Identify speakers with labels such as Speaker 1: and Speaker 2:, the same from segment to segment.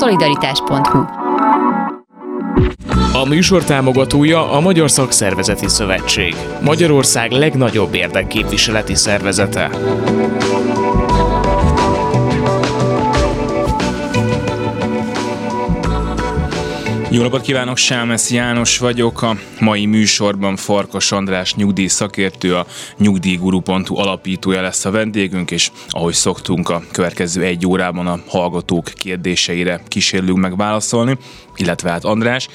Speaker 1: Szolidaritás.hu
Speaker 2: a műsor támogatója a Magyar Szakszervezeti Szövetség, Magyarország legnagyobb érdekképviseleti szervezete.
Speaker 3: Jó napot kívánok, Sámesz János vagyok. A mai műsorban Farkas András nyugdíj szakértő, a nyugdíjguru.hu alapítója lesz a vendégünk, és ahogy szoktunk a következő egy órában a hallgatók kérdéseire kísérlünk meg válaszolni illetve hát András.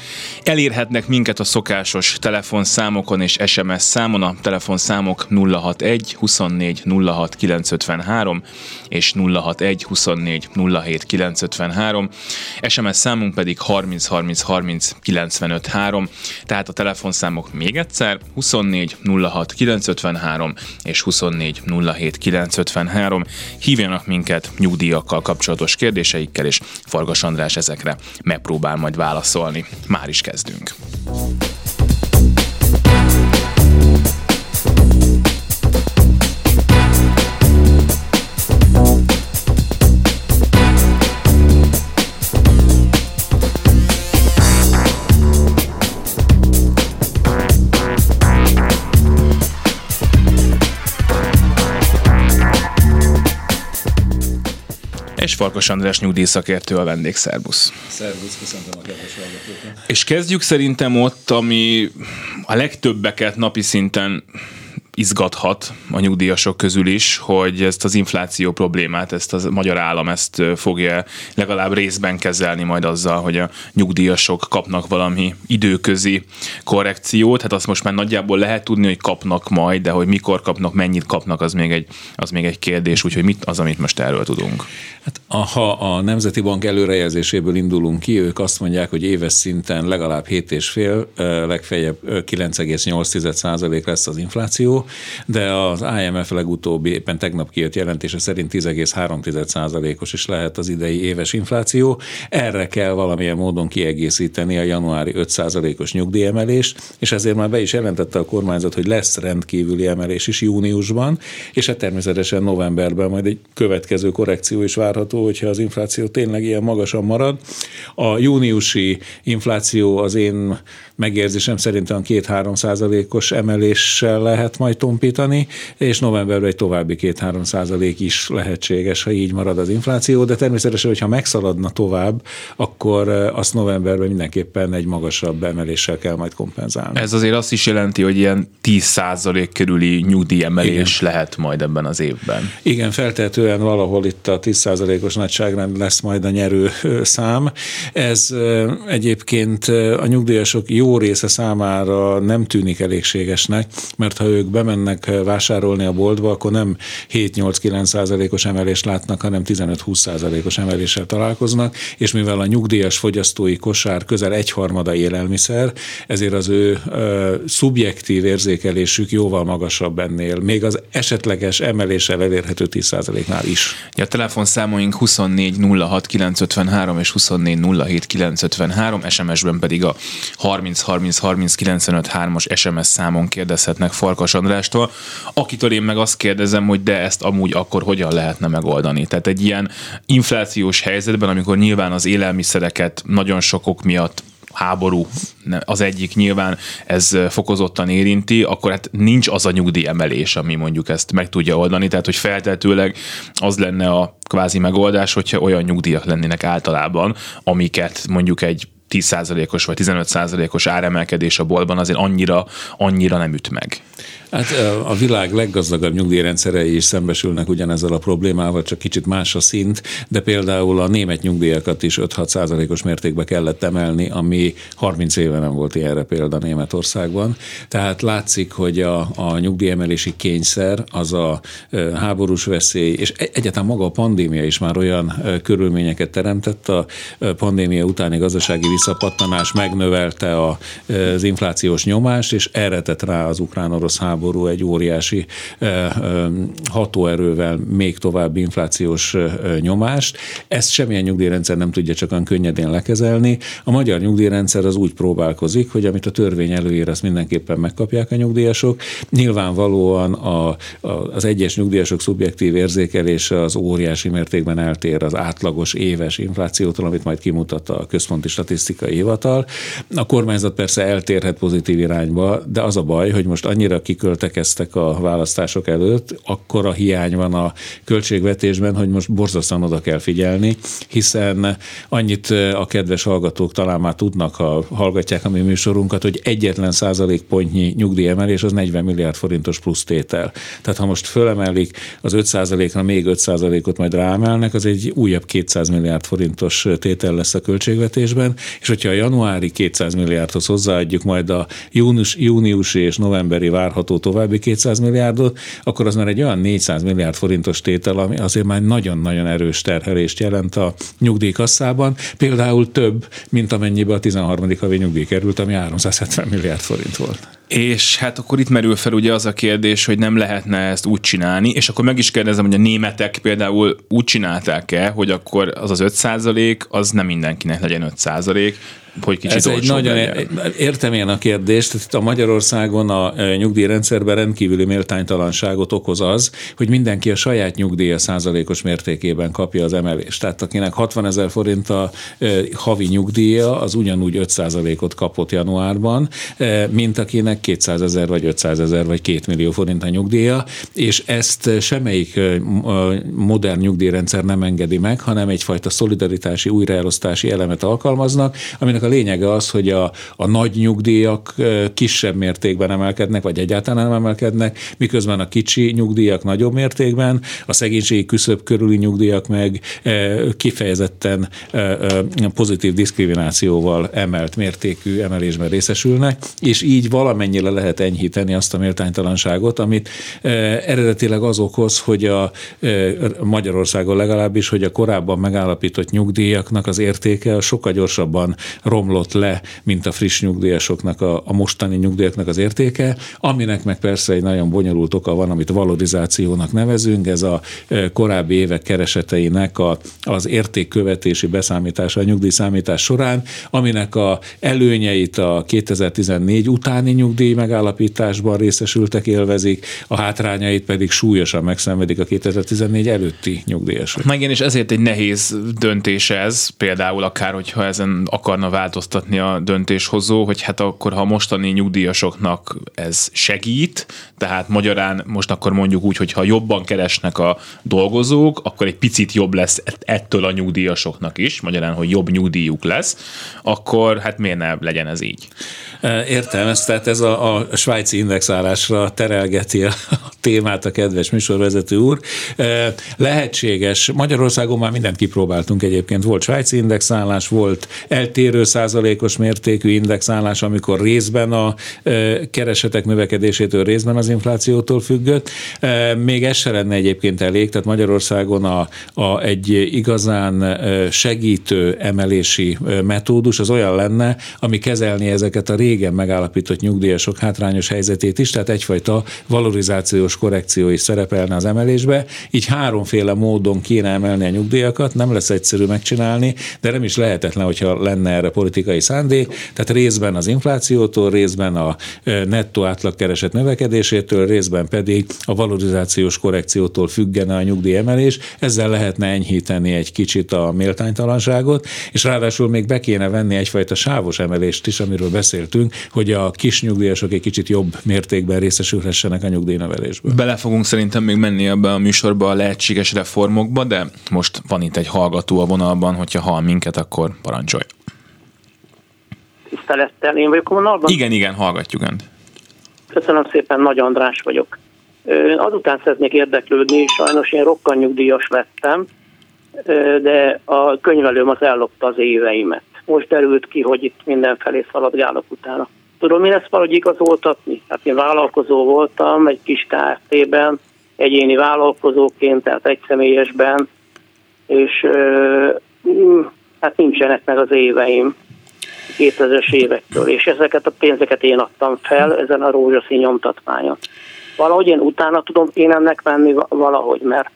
Speaker 3: Elérhetnek minket a szokásos telefonszámokon és SMS számon, a telefonszámok 061 24 06 953 és 061 24 07 953, SMS számunk pedig 30 30 30 95 3, tehát a telefonszámok még egyszer 24 06 953 és 24 07 953. Hívjanak minket nyugdíjakkal kapcsolatos kérdéseikkel, és Fargas András ezekre megpróbál majd válaszolni. Már is kezdünk. És Farkas András nyugdíjszakértő a vendég. Szerbusz.
Speaker 4: Szervusz, köszöntöm a kedves hallgatókat.
Speaker 3: És kezdjük szerintem ott, ami a legtöbbeket napi szinten izgathat a nyugdíjasok közül is, hogy ezt az infláció problémát, ezt a magyar állam ezt fogja legalább részben kezelni majd azzal, hogy a nyugdíjasok kapnak valami időközi korrekciót. Hát azt most már nagyjából lehet tudni, hogy kapnak majd, de hogy mikor kapnak, mennyit kapnak, az még egy, az még egy kérdés, úgyhogy mit az, amit most erről tudunk.
Speaker 4: Hát, ha a Nemzeti Bank előrejelzéséből indulunk ki, ők azt mondják, hogy éves szinten legalább 7,5, legfeljebb 9,8% lesz az infláció, de az IMF legutóbbi éppen tegnap kijött jelentése szerint 10,3%-os is lehet az idei éves infláció. Erre kell valamilyen módon kiegészíteni a januári 5%-os nyugdíjemelést, és ezért már be is jelentette a kormányzat, hogy lesz rendkívüli emelés is júniusban, és hát természetesen novemberben majd egy következő korrekció is várható, hogyha az infláció tényleg ilyen magasan marad. A júniusi infláció az én megérzésem szerint olyan 2-3 százalékos emeléssel lehet majd tompítani, és novemberben egy további 2-3 százalék is lehetséges, ha így marad az infláció, de természetesen, hogyha megszaladna tovább, akkor azt novemberben mindenképpen egy magasabb emeléssel kell majd kompenzálni.
Speaker 3: Ez azért azt is jelenti, hogy ilyen 10 százalék körüli nyugdíjemelés Igen. lehet majd ebben az évben.
Speaker 4: Igen, feltehetően valahol itt a 10 százalékos nagyságrend lesz majd a nyerő szám. Ez egyébként a nyugdíjasok jó része számára nem tűnik elégségesnek, mert ha ők bemennek vásárolni a boltba, akkor nem 7-8-9 százalékos emelést látnak, hanem 15-20 százalékos emeléssel találkoznak, és mivel a nyugdíjas fogyasztói kosár közel egyharmada élelmiszer, ezért az ő ö, szubjektív érzékelésük jóval magasabb ennél, még az esetleges emeléssel elérhető 10 százaléknál is.
Speaker 3: Ja, a telefonszámoink 24 06 953 és 24 07 953, SMS-ben pedig a 30 30 30 95 3-as SMS számon kérdezhetnek Farkas Andrástól, akitől én meg azt kérdezem, hogy de ezt amúgy akkor hogyan lehetne megoldani. Tehát egy ilyen inflációs helyzetben, amikor nyilván az élelmiszereket nagyon sokok miatt háború az egyik nyilván ez fokozottan érinti, akkor hát nincs az a nyugdíjemelés, ami mondjuk ezt meg tudja oldani, tehát hogy feltetőleg az lenne a kvázi megoldás, hogyha olyan nyugdíjak lennének általában, amiket mondjuk egy 10%-os vagy 15%-os áremelkedés a boltban azért annyira, annyira nem üt meg.
Speaker 4: Hát a világ leggazdagabb nyugdíjrendszerei is szembesülnek ugyanezzel a problémával, csak kicsit más a szint, de például a német nyugdíjakat is 5-6 százalékos mértékbe kellett emelni, ami 30 éve nem volt ilyenre példa Németországban. Tehát látszik, hogy a, a nyugdíjemelési kényszer, az a háborús veszély, és e-, egyáltalán maga a pandémia is már olyan körülményeket teremtett a pandémia utáni gazdasági visszapattanás megnövelte az inflációs nyomást, és erre rá az ukrán-orosz háború egy óriási hatóerővel még további inflációs nyomást. Ezt semmilyen nyugdíjrendszer nem tudja csak olyan könnyedén lekezelni. A magyar nyugdíjrendszer az úgy próbálkozik, hogy amit a törvény előír, azt mindenképpen megkapják a nyugdíjasok. Nyilvánvalóan a, a, az egyes nyugdíjasok szubjektív érzékelése az óriási mértékben eltér az átlagos éves inflációtól, amit majd kimutat a Központi Statisztikai Hivatal. A kormányzat persze eltérhet pozitív irányba, de az a baj, hogy most annyira kiköltekeztek a választások előtt, akkor a hiány van a költségvetésben, hogy most borzasztóan oda kell figyelni, hiszen annyit a kedves hallgatók talán már tudnak, ha hallgatják a mi műsorunkat, hogy egyetlen százalékpontnyi nyugdíjemelés az 40 milliárd forintos plusz tétel. Tehát ha most fölemelik az 5 százalékra még 5 százalékot majd ráemelnek, az egy újabb 200 milliárd forintos tétel lesz a költségvetésben, és hogyha a januári 200 milliárdhoz hozzáadjuk majd a június, júniusi és novemberi várható további 200 milliárdot, akkor az már egy olyan 400 milliárd forintos tétel, ami azért már nagyon-nagyon erős terhelést jelent a nyugdíjkasszában, például több, mint amennyibe a 13. havi nyugdíj került, ami 370 milliárd forint volt.
Speaker 3: És hát akkor itt merül fel ugye az a kérdés, hogy nem lehetne ezt úgy csinálni, és akkor meg is kérdezem, hogy a németek például úgy csinálták-e, hogy akkor az az 5% az nem mindenkinek legyen 5 hogy kicsit Ez egy nagyon legyen.
Speaker 4: értem én a kérdést, itt a Magyarországon a e, nyugdíjrendszerben rendkívüli méltánytalanságot okoz az, hogy mindenki a saját nyugdíja százalékos mértékében kapja az emelést. Tehát akinek 60 ezer forint a e, havi nyugdíja, az ugyanúgy 5 százalékot kapott januárban, e, mint akinek 200 ezer vagy 500 ezer vagy 2 millió forint a nyugdíja, és ezt semmelyik modern nyugdíjrendszer nem engedi meg, hanem egyfajta szolidaritási, újraelosztási elemet alkalmaznak, aminek a lényege az, hogy a, a nagy nyugdíjak kisebb mértékben emelkednek, vagy egyáltalán nem emelkednek, miközben a kicsi nyugdíjak nagyobb mértékben, a szegénységi küszöb körüli nyugdíjak meg kifejezetten pozitív diszkriminációval emelt mértékű emelésben részesülnek, és így valamennyire lehet enyhíteni azt a méltánytalanságot, amit eredetileg az okoz, hogy a Magyarországon legalábbis, hogy a korábban megállapított nyugdíjaknak az értéke sokkal gyorsabban romlott le, mint a friss nyugdíjasoknak, a, a mostani nyugdíjaknak az értéke, aminek meg persze egy nagyon bonyolult oka van, amit valorizációnak nevezünk, ez a korábbi évek kereseteinek a, az értékkövetési beszámítása a nyugdíjszámítás során, aminek a előnyeit a 2014 utáni nyugdíj megállapításban részesültek élvezik, a hátrányait pedig súlyosan megszenvedik a 2014 előtti nyugdíjasok.
Speaker 3: Meg és ezért egy nehéz döntés ez, például akár, hogyha ezen akarna változtatni a döntéshozó, hogy hát akkor, ha mostani nyugdíjasoknak ez segít, tehát magyarán most akkor mondjuk úgy, hogy ha jobban keresnek a dolgozók, akkor egy picit jobb lesz ettől a nyugdíjasoknak is, magyarán, hogy jobb nyugdíjuk lesz, akkor hát miért ne legyen ez így?
Speaker 4: Értem, ez, tehát ez a, a svájci indexálásra terelgeti a témát a kedves műsorvezető úr. Lehetséges, Magyarországon már mindent kipróbáltunk egyébként, volt svájci indexálás, volt eltérő százalékos mértékű indexálás, amikor részben a keresetek növekedésétől, részben az inflációtól függött. Még ez se lenne egyébként elég, tehát Magyarországon a, a egy igazán segítő emelési metódus az olyan lenne, ami kezelni ezeket a régen megállapított nyugdíjasok hátrányos helyzetét is, tehát egyfajta valorizációs korrekció is szerepelne az emelésbe. Így háromféle módon kéne emelni a nyugdíjakat, nem lesz egyszerű megcsinálni, de nem is lehetetlen, hogyha lenne erre politikai szándék. Tehát részben az inflációtól, részben a nettó átlagkereset növekedésétől, részben pedig a valorizációs korrekciótól függene a nyugdíjemelés. Ezzel lehetne enyhíteni egy kicsit a méltánytalanságot, és ráadásul még be kéne venni egyfajta sávos emelést is, amiről beszéltünk, hogy a kis nyugdíjasok egy kicsit jobb mértékben részesülhessenek a nyugdíjnövelésből.
Speaker 3: Bele fogunk szerintem még menni ebbe a műsorba a lehetséges reformokba, de most van itt egy hallgató a vonalban, hogyha hall minket, akkor parancsolj.
Speaker 1: Tisztelettel, én vagyok a vonalban?
Speaker 3: Igen, igen, hallgatjuk Önt.
Speaker 1: Köszönöm szépen, Nagy András vagyok. Azután szeretnék érdeklődni, sajnos én rokkanyugdíjas lettem, de a könyvelőm az ellopta az éveimet. Most derült ki, hogy itt mindenfelé szaladgálok utána. Tudom én ezt valahogy igazoltatni? Hát én vállalkozó voltam egy kis KFT-ben, egyéni vállalkozóként, tehát egyszemélyesben, és hát nincsenek meg az éveim. 2000-es évektől, és ezeket a pénzeket én adtam fel ezen a rózsaszín nyomtatványon. Valahogy én utána tudom én ennek menni valahogy, mert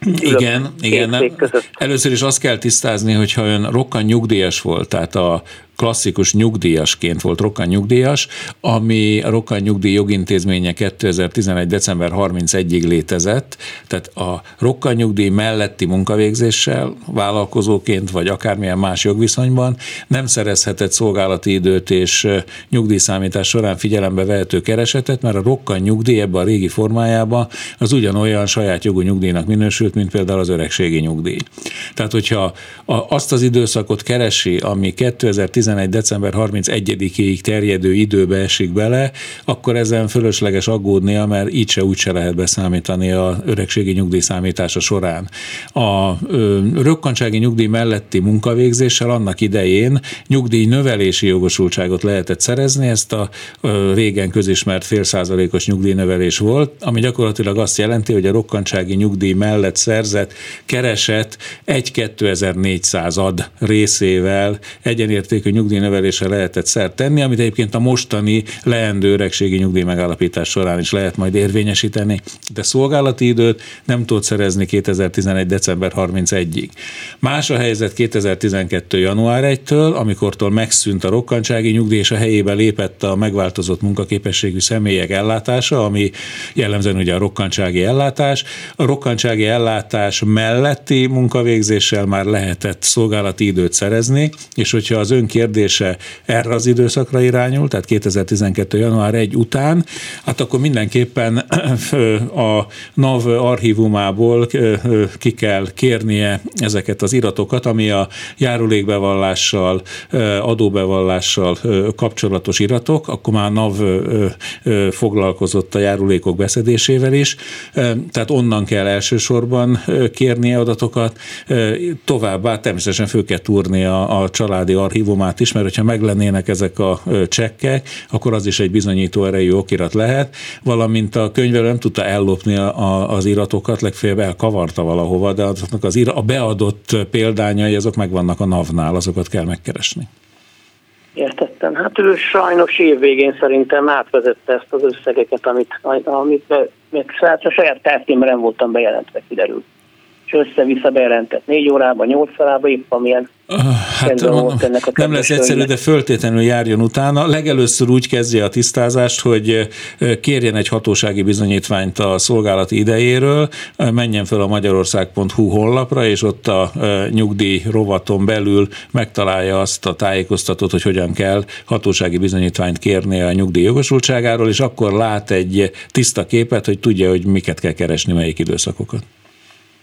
Speaker 4: igen, igen. Nem. Először is azt kell tisztázni, hogyha ön rokkan nyugdíjas volt, tehát a klasszikus nyugdíjasként volt Rokkan nyugdíjas, ami a Rokkan nyugdíj jogintézménye 2011. december 31-ig létezett, tehát a Rokkan nyugdíj melletti munkavégzéssel vállalkozóként vagy akármilyen más jogviszonyban nem szerezhetett szolgálati időt és nyugdíjszámítás során figyelembe vehető keresetet, mert a Rokkan nyugdíj ebben a régi formájában az ugyanolyan saját jogú nyugdíjnak minősült, mint például az öregségi nyugdíj. Tehát, hogyha azt az időszakot keresi, ami 2011 2011. december 31-ig terjedő időbe esik bele, akkor ezen fölösleges aggódnia, mert így se úgy se lehet beszámítani a öregségi nyugdíj számítása során. A rökkantsági nyugdíj melletti munkavégzéssel annak idején nyugdíj növelési jogosultságot lehetett szerezni, ezt a régen közismert félszázalékos nyugdíjnövelés volt, ami gyakorlatilag azt jelenti, hogy a rokkantsági nyugdíj mellett szerzett kereset 1-2400 ad részével egyenértékű nyugdíjnövelésre lehetett szert tenni, amit egyébként a mostani leendő öregségi nyugdíj megállapítás során is lehet majd érvényesíteni, de szolgálati időt nem tudott szerezni 2011. december 31-ig. Más a helyzet 2012. január 1-től, amikortól megszűnt a rokkantsági nyugdíj, és a helyébe lépett a megváltozott munkaképességű személyek ellátása, ami jellemzően ugye a rokkantsági ellátás. A rokkantsági ellátás melletti munkavégzéssel már lehetett szolgálati időt szerezni, és hogyha az önkér kérdése erre az időszakra irányul, tehát 2012. január 1 után, hát akkor mindenképpen a NAV archívumából ki kell kérnie ezeket az iratokat, ami a járulékbevallással, adóbevallással kapcsolatos iratok, akkor már NAV foglalkozott a járulékok beszedésével is, tehát onnan kell elsősorban kérnie adatokat, továbbá természetesen fő kell túrni a, a családi archívumát is, mert hogyha meglennének ezek a csekkek, akkor az is egy bizonyító erejű okirat lehet, valamint a könyvelő nem tudta ellopni a, az iratokat, legfeljebb elkavarta valahova, de azoknak az ira, a beadott példányai, azok megvannak a NAV-nál, azokat kell megkeresni.
Speaker 1: Értettem. Hát ő sajnos évvégén szerintem átvezette ezt az összegeket, amit, amit meg a saját tárcímben voltam bejelentve, kiderült és össze-vissza bejelentett négy órában, nyolc órában, épp amilyen
Speaker 4: ah, Hát mondom, ennek a nem lesz egyszerű, de föltétlenül járjon utána. Legelőször úgy kezdje a tisztázást, hogy kérjen egy hatósági bizonyítványt a szolgálati idejéről, menjen fel a magyarország.hu honlapra, és ott a nyugdíj rovaton belül megtalálja azt a tájékoztatót, hogy hogyan kell hatósági bizonyítványt kérni a nyugdíj jogosultságáról, és akkor lát egy tiszta képet, hogy tudja, hogy miket kell keresni, melyik időszakokat.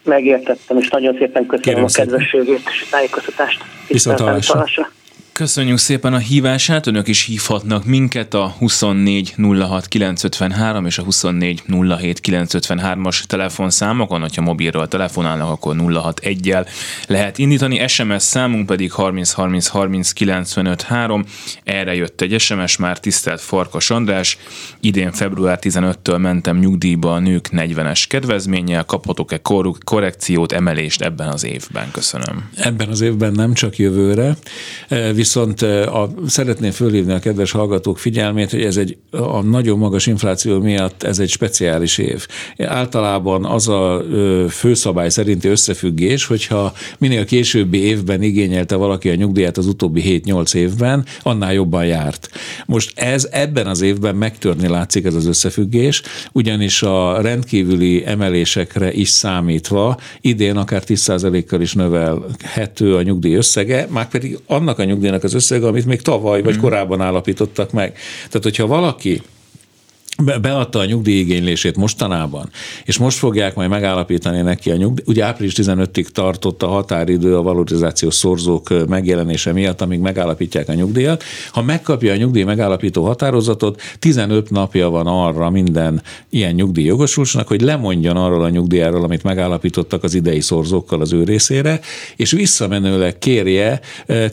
Speaker 1: Megértettem, és nagyon szépen köszönöm Kérem a kedvességét és a tájékoztatást.
Speaker 4: Viszont hallásra.
Speaker 3: Köszönjük szépen a hívását, önök is hívhatnak minket a 24 06 953 és a 24 07 953-as telefonszámokon, hogyha mobilról telefonálnak, akkor 061-jel lehet indítani, SMS számunk pedig 30 30 30 95 3. Erre jött egy SMS már, tisztelt Farkas András, idén február 15-től mentem nyugdíjba a nők 40-es kedvezménnyel, kaphatok-e korrekciót, emelést ebben az évben? Köszönöm.
Speaker 4: Ebben az évben nem csak jövőre, viszont a, szeretném fölhívni a kedves hallgatók figyelmét, hogy ez egy a nagyon magas infláció miatt ez egy speciális év. Általában az a főszabály szerinti összefüggés, hogyha minél későbbi évben igényelte valaki a nyugdíját az utóbbi 7-8 évben, annál jobban járt. Most ez ebben az évben megtörni látszik ez az összefüggés, ugyanis a rendkívüli emelésekre is számítva idén akár 10%-kal is növelhető a nyugdíj összege, már pedig annak a nyugdíj az összege, amit még tavaly vagy mm. korábban állapítottak meg. Tehát, hogyha valaki beadta a nyugdíjigénylését mostanában, és most fogják majd megállapítani neki a nyugdíj, ugye április 15-ig tartott a határidő a valorizációs szorzók megjelenése miatt, amíg megállapítják a nyugdíjat. Ha megkapja a nyugdíj megállapító határozatot, 15 napja van arra minden ilyen nyugdíj jogosultnak, hogy lemondjon arról a nyugdíjáról, amit megállapítottak az idei szorzókkal az ő részére, és visszamenőleg kérje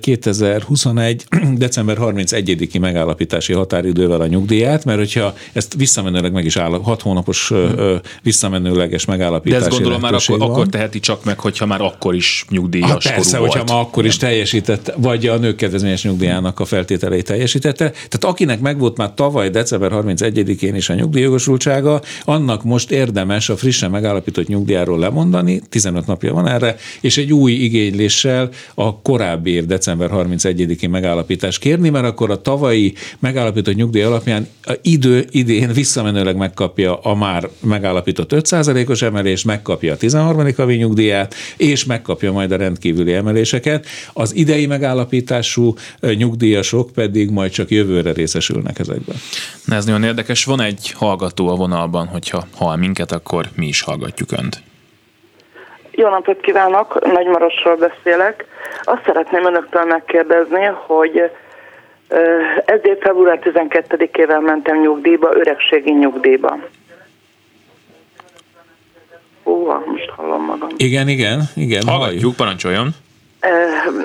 Speaker 4: 2021. december 31-i megállapítási határidővel a nyugdíját, mert hogyha ezt ezt visszamenőleg meg is áll, hat hónapos hmm. visszamenőleges megállapítási
Speaker 3: De ezt gondolom már akkor, akkor teheti csak meg, hogyha már akkor is nyugdíjas
Speaker 4: hát persze,
Speaker 3: volt.
Speaker 4: hogyha már akkor is teljesített, vagy a nők kedvezményes nyugdíjának a feltételeit teljesítette. Tehát akinek megvolt már tavaly december 31-én is a nyugdíjjogosultsága, annak most érdemes a frissen megállapított nyugdíjáról lemondani, 15 napja van erre, és egy új igényléssel a korábbi év december 31-én megállapítás kérni, mert akkor a tavalyi megállapított nyugdíj alapján a idő idén visszamenőleg megkapja a már megállapított 5%-os emelést, megkapja a 13. havi nyugdíját, és megkapja majd a rendkívüli emeléseket. Az idei megállapítású nyugdíjasok pedig majd csak jövőre részesülnek ezekben.
Speaker 3: Na ez nagyon érdekes. Van egy hallgató a vonalban, hogyha hall minket, akkor mi is hallgatjuk Önt.
Speaker 5: Jó napot kívánok, Nagymarosról beszélek. Azt szeretném önöktől megkérdezni, hogy ezért február 12-ével mentem nyugdíjba, öregségi nyugdíjba. Ó, most hallom magam.
Speaker 4: Igen, igen, igen.
Speaker 3: Hallgatjuk, parancsoljon.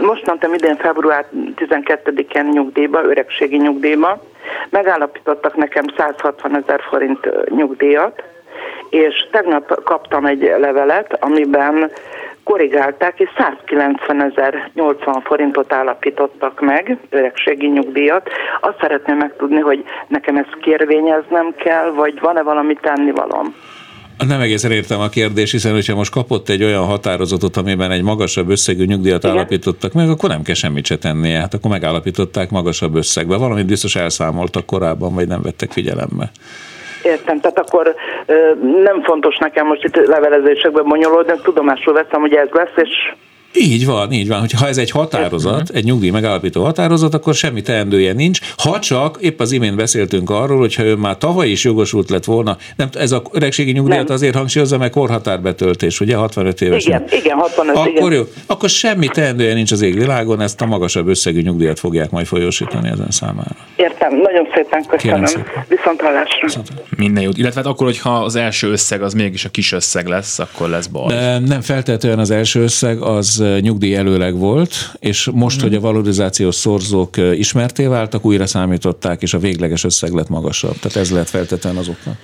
Speaker 5: Most mentem idén február 12-én nyugdíjba, öregségi nyugdíjba. Megállapítottak nekem 160 ezer forint nyugdíjat, és tegnap kaptam egy levelet, amiben korrigálták, és 190 ezer 80 forintot állapítottak meg, öregségi nyugdíjat. Azt szeretném megtudni, hogy nekem ezt kérvényeznem kell, vagy van-e valami tennivalom?
Speaker 4: Nem egészen értem a kérdést, hiszen hogyha most kapott egy olyan határozatot, amiben egy magasabb összegű nyugdíjat Igen. állapítottak meg, akkor nem kell semmit se tennie. Hát akkor megállapították magasabb összegbe. Valamit biztos elszámoltak korábban, vagy nem vettek figyelembe.
Speaker 5: Értem, tehát akkor nem fontos nekem most itt levelezésekben bonyolódni, tudomásul veszem, hogy ez lesz, és
Speaker 4: így van, így van. Hogyha ez egy határozat, egy nyugdíj megállapító határozat, akkor semmi teendője nincs. Ha csak, épp az imént beszéltünk arról, hogyha ő már tavaly is jogosult lett volna, nem, ez a öregségi nyugdíjat azért hangsúlyozza meg korhatárbetöltés, ugye 65 éves.
Speaker 5: Igen, igen, 65,
Speaker 4: akkor
Speaker 5: igen.
Speaker 4: jó, akkor semmi teendője nincs az égvilágon, ezt a magasabb összegű nyugdíjat fogják majd folyósítani ezen számára.
Speaker 5: Értem, nagyon szépen köszönöm. Viszont hallásra.
Speaker 3: Minden jót. Illetve hát akkor, hogyha az első összeg az mégis a kis összeg lesz, akkor lesz baj.
Speaker 4: De nem feltétlenül az első összeg, az nyugdíj előleg volt, és most, hmm. hogy a valorizációs szorzók ismerté váltak, újra számították, és a végleges összeg lett magasabb. Tehát ez lehet feltétlenül az okna.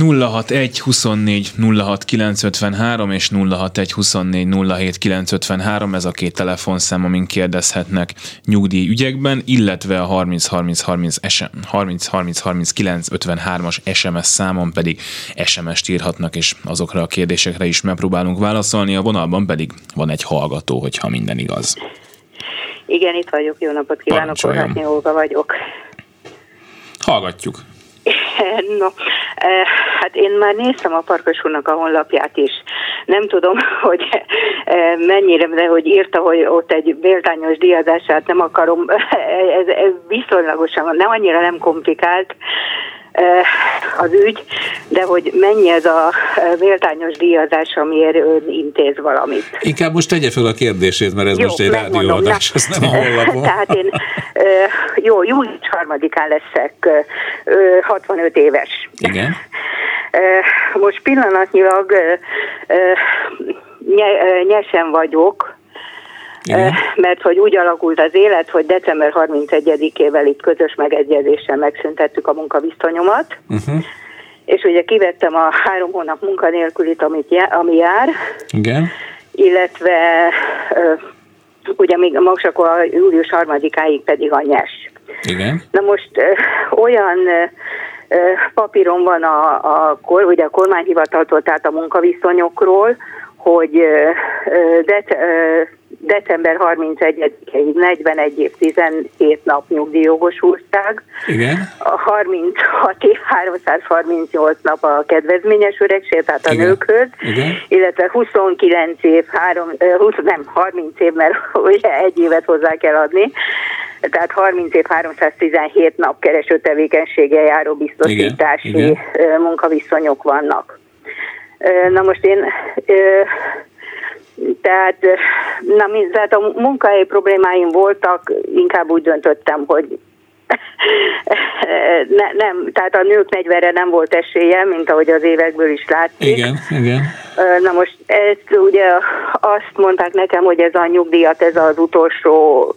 Speaker 3: 061 24 06 953 és 061 24 07 953, ez a két telefonszám, amin kérdezhetnek nyugdíj ügyekben, illetve a 30 30 30 30 30 39 53-as SMS számon pedig SMS-t írhatnak, és azokra a kérdésekre is megpróbálunk válaszolni, a vonalban pedig van egy hallgató, hogyha minden igaz.
Speaker 6: Igen, itt vagyok, jó napot kívánok, Korhátnyi Olga vagyok.
Speaker 3: Hallgatjuk.
Speaker 6: No, eh, hát én már néztem a Parkos úrnak a honlapját is. Nem tudom, hogy eh, mennyire, de hogy írta, hogy ott egy méltányos díjazását nem akarom, ez, ez viszonylagosan, nem annyira nem komplikált, az ügy, de hogy mennyi ez a méltányos díjazás, amiért ön intéz valamit.
Speaker 4: Inkább most tegye fel a kérdését, mert ez
Speaker 6: jó,
Speaker 4: most egy rádióadás, ez nem a honlapon.
Speaker 6: Tehát én, jó, július harmadikán leszek, 65 éves.
Speaker 4: Igen.
Speaker 6: Most pillanatnyilag nyersen vagyok, igen. mert hogy úgy alakult az élet, hogy december 31-ével itt közös megegyezéssel megszüntettük a munkaviszonyomat, uh-huh. és ugye kivettem a három hónap munkanélkülit, amit jár, ami jár,
Speaker 4: Igen.
Speaker 6: illetve ugye még most akkor a július harmadikáig pedig a nyes.
Speaker 4: Igen.
Speaker 6: Na most olyan papíron van a, a, ugye a kormányhivataltól, tehát a munkaviszonyokról, hogy de, december 31-ig 41 év 17 nap nyugdíjjogosultság.
Speaker 4: Igen.
Speaker 6: A 36 év 338 nap a kedvezményes öregség, tehát a Igen. nőkhöz.
Speaker 4: Igen.
Speaker 6: Illetve 29 év, 3, 20, nem 30 év, mert ugye egy évet hozzá kell adni. Tehát 30 év 317 nap kereső tevékenysége járó biztosítási Igen. Igen. munkaviszonyok vannak. Na most én tehát, na, tehát a munkahelyi problémáim voltak, inkább úgy döntöttem, hogy ne, nem, tehát a nők 40-re nem volt esélye, mint ahogy az évekből is látszik.
Speaker 4: Igen, igen.
Speaker 6: Na most ezt ugye azt mondták nekem, hogy ez a nyugdíjat, ez az utolsó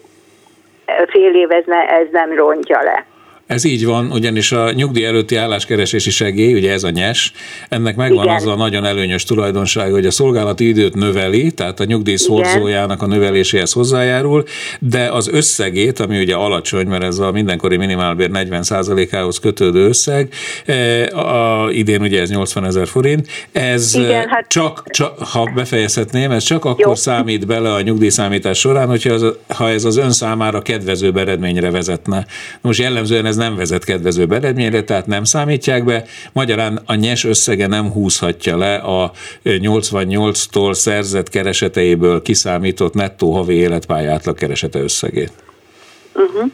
Speaker 6: fél év, ez, ne, ez nem rontja le.
Speaker 4: Ez így van, ugyanis a nyugdíj előtti álláskeresési segély, ugye ez a nyes, ennek megvan Igen. az a nagyon előnyös tulajdonság, hogy a szolgálati időt növeli, tehát a nyugdíj szorzójának a növeléséhez hozzájárul, de az összegét, ami ugye alacsony, mert ez a mindenkori minimálbér 40%-ához kötődő összeg, eh, a, idén ugye ez 80 ezer forint, ez Igen, hát... csak, csak, ha befejezhetném, ez csak akkor Jó. számít bele a nyugdíjszámítás során, hogyha az, ha ez az ön számára kedvező eredményre vezetne. Most jellemzően ez nem vezet kedvező eredményre, tehát nem számítják be. Magyarán a nyes összege nem húzhatja le a 88-tól szerzett kereseteiből kiszámított nettó havi életpálya keresete összegét.
Speaker 6: Uh-huh.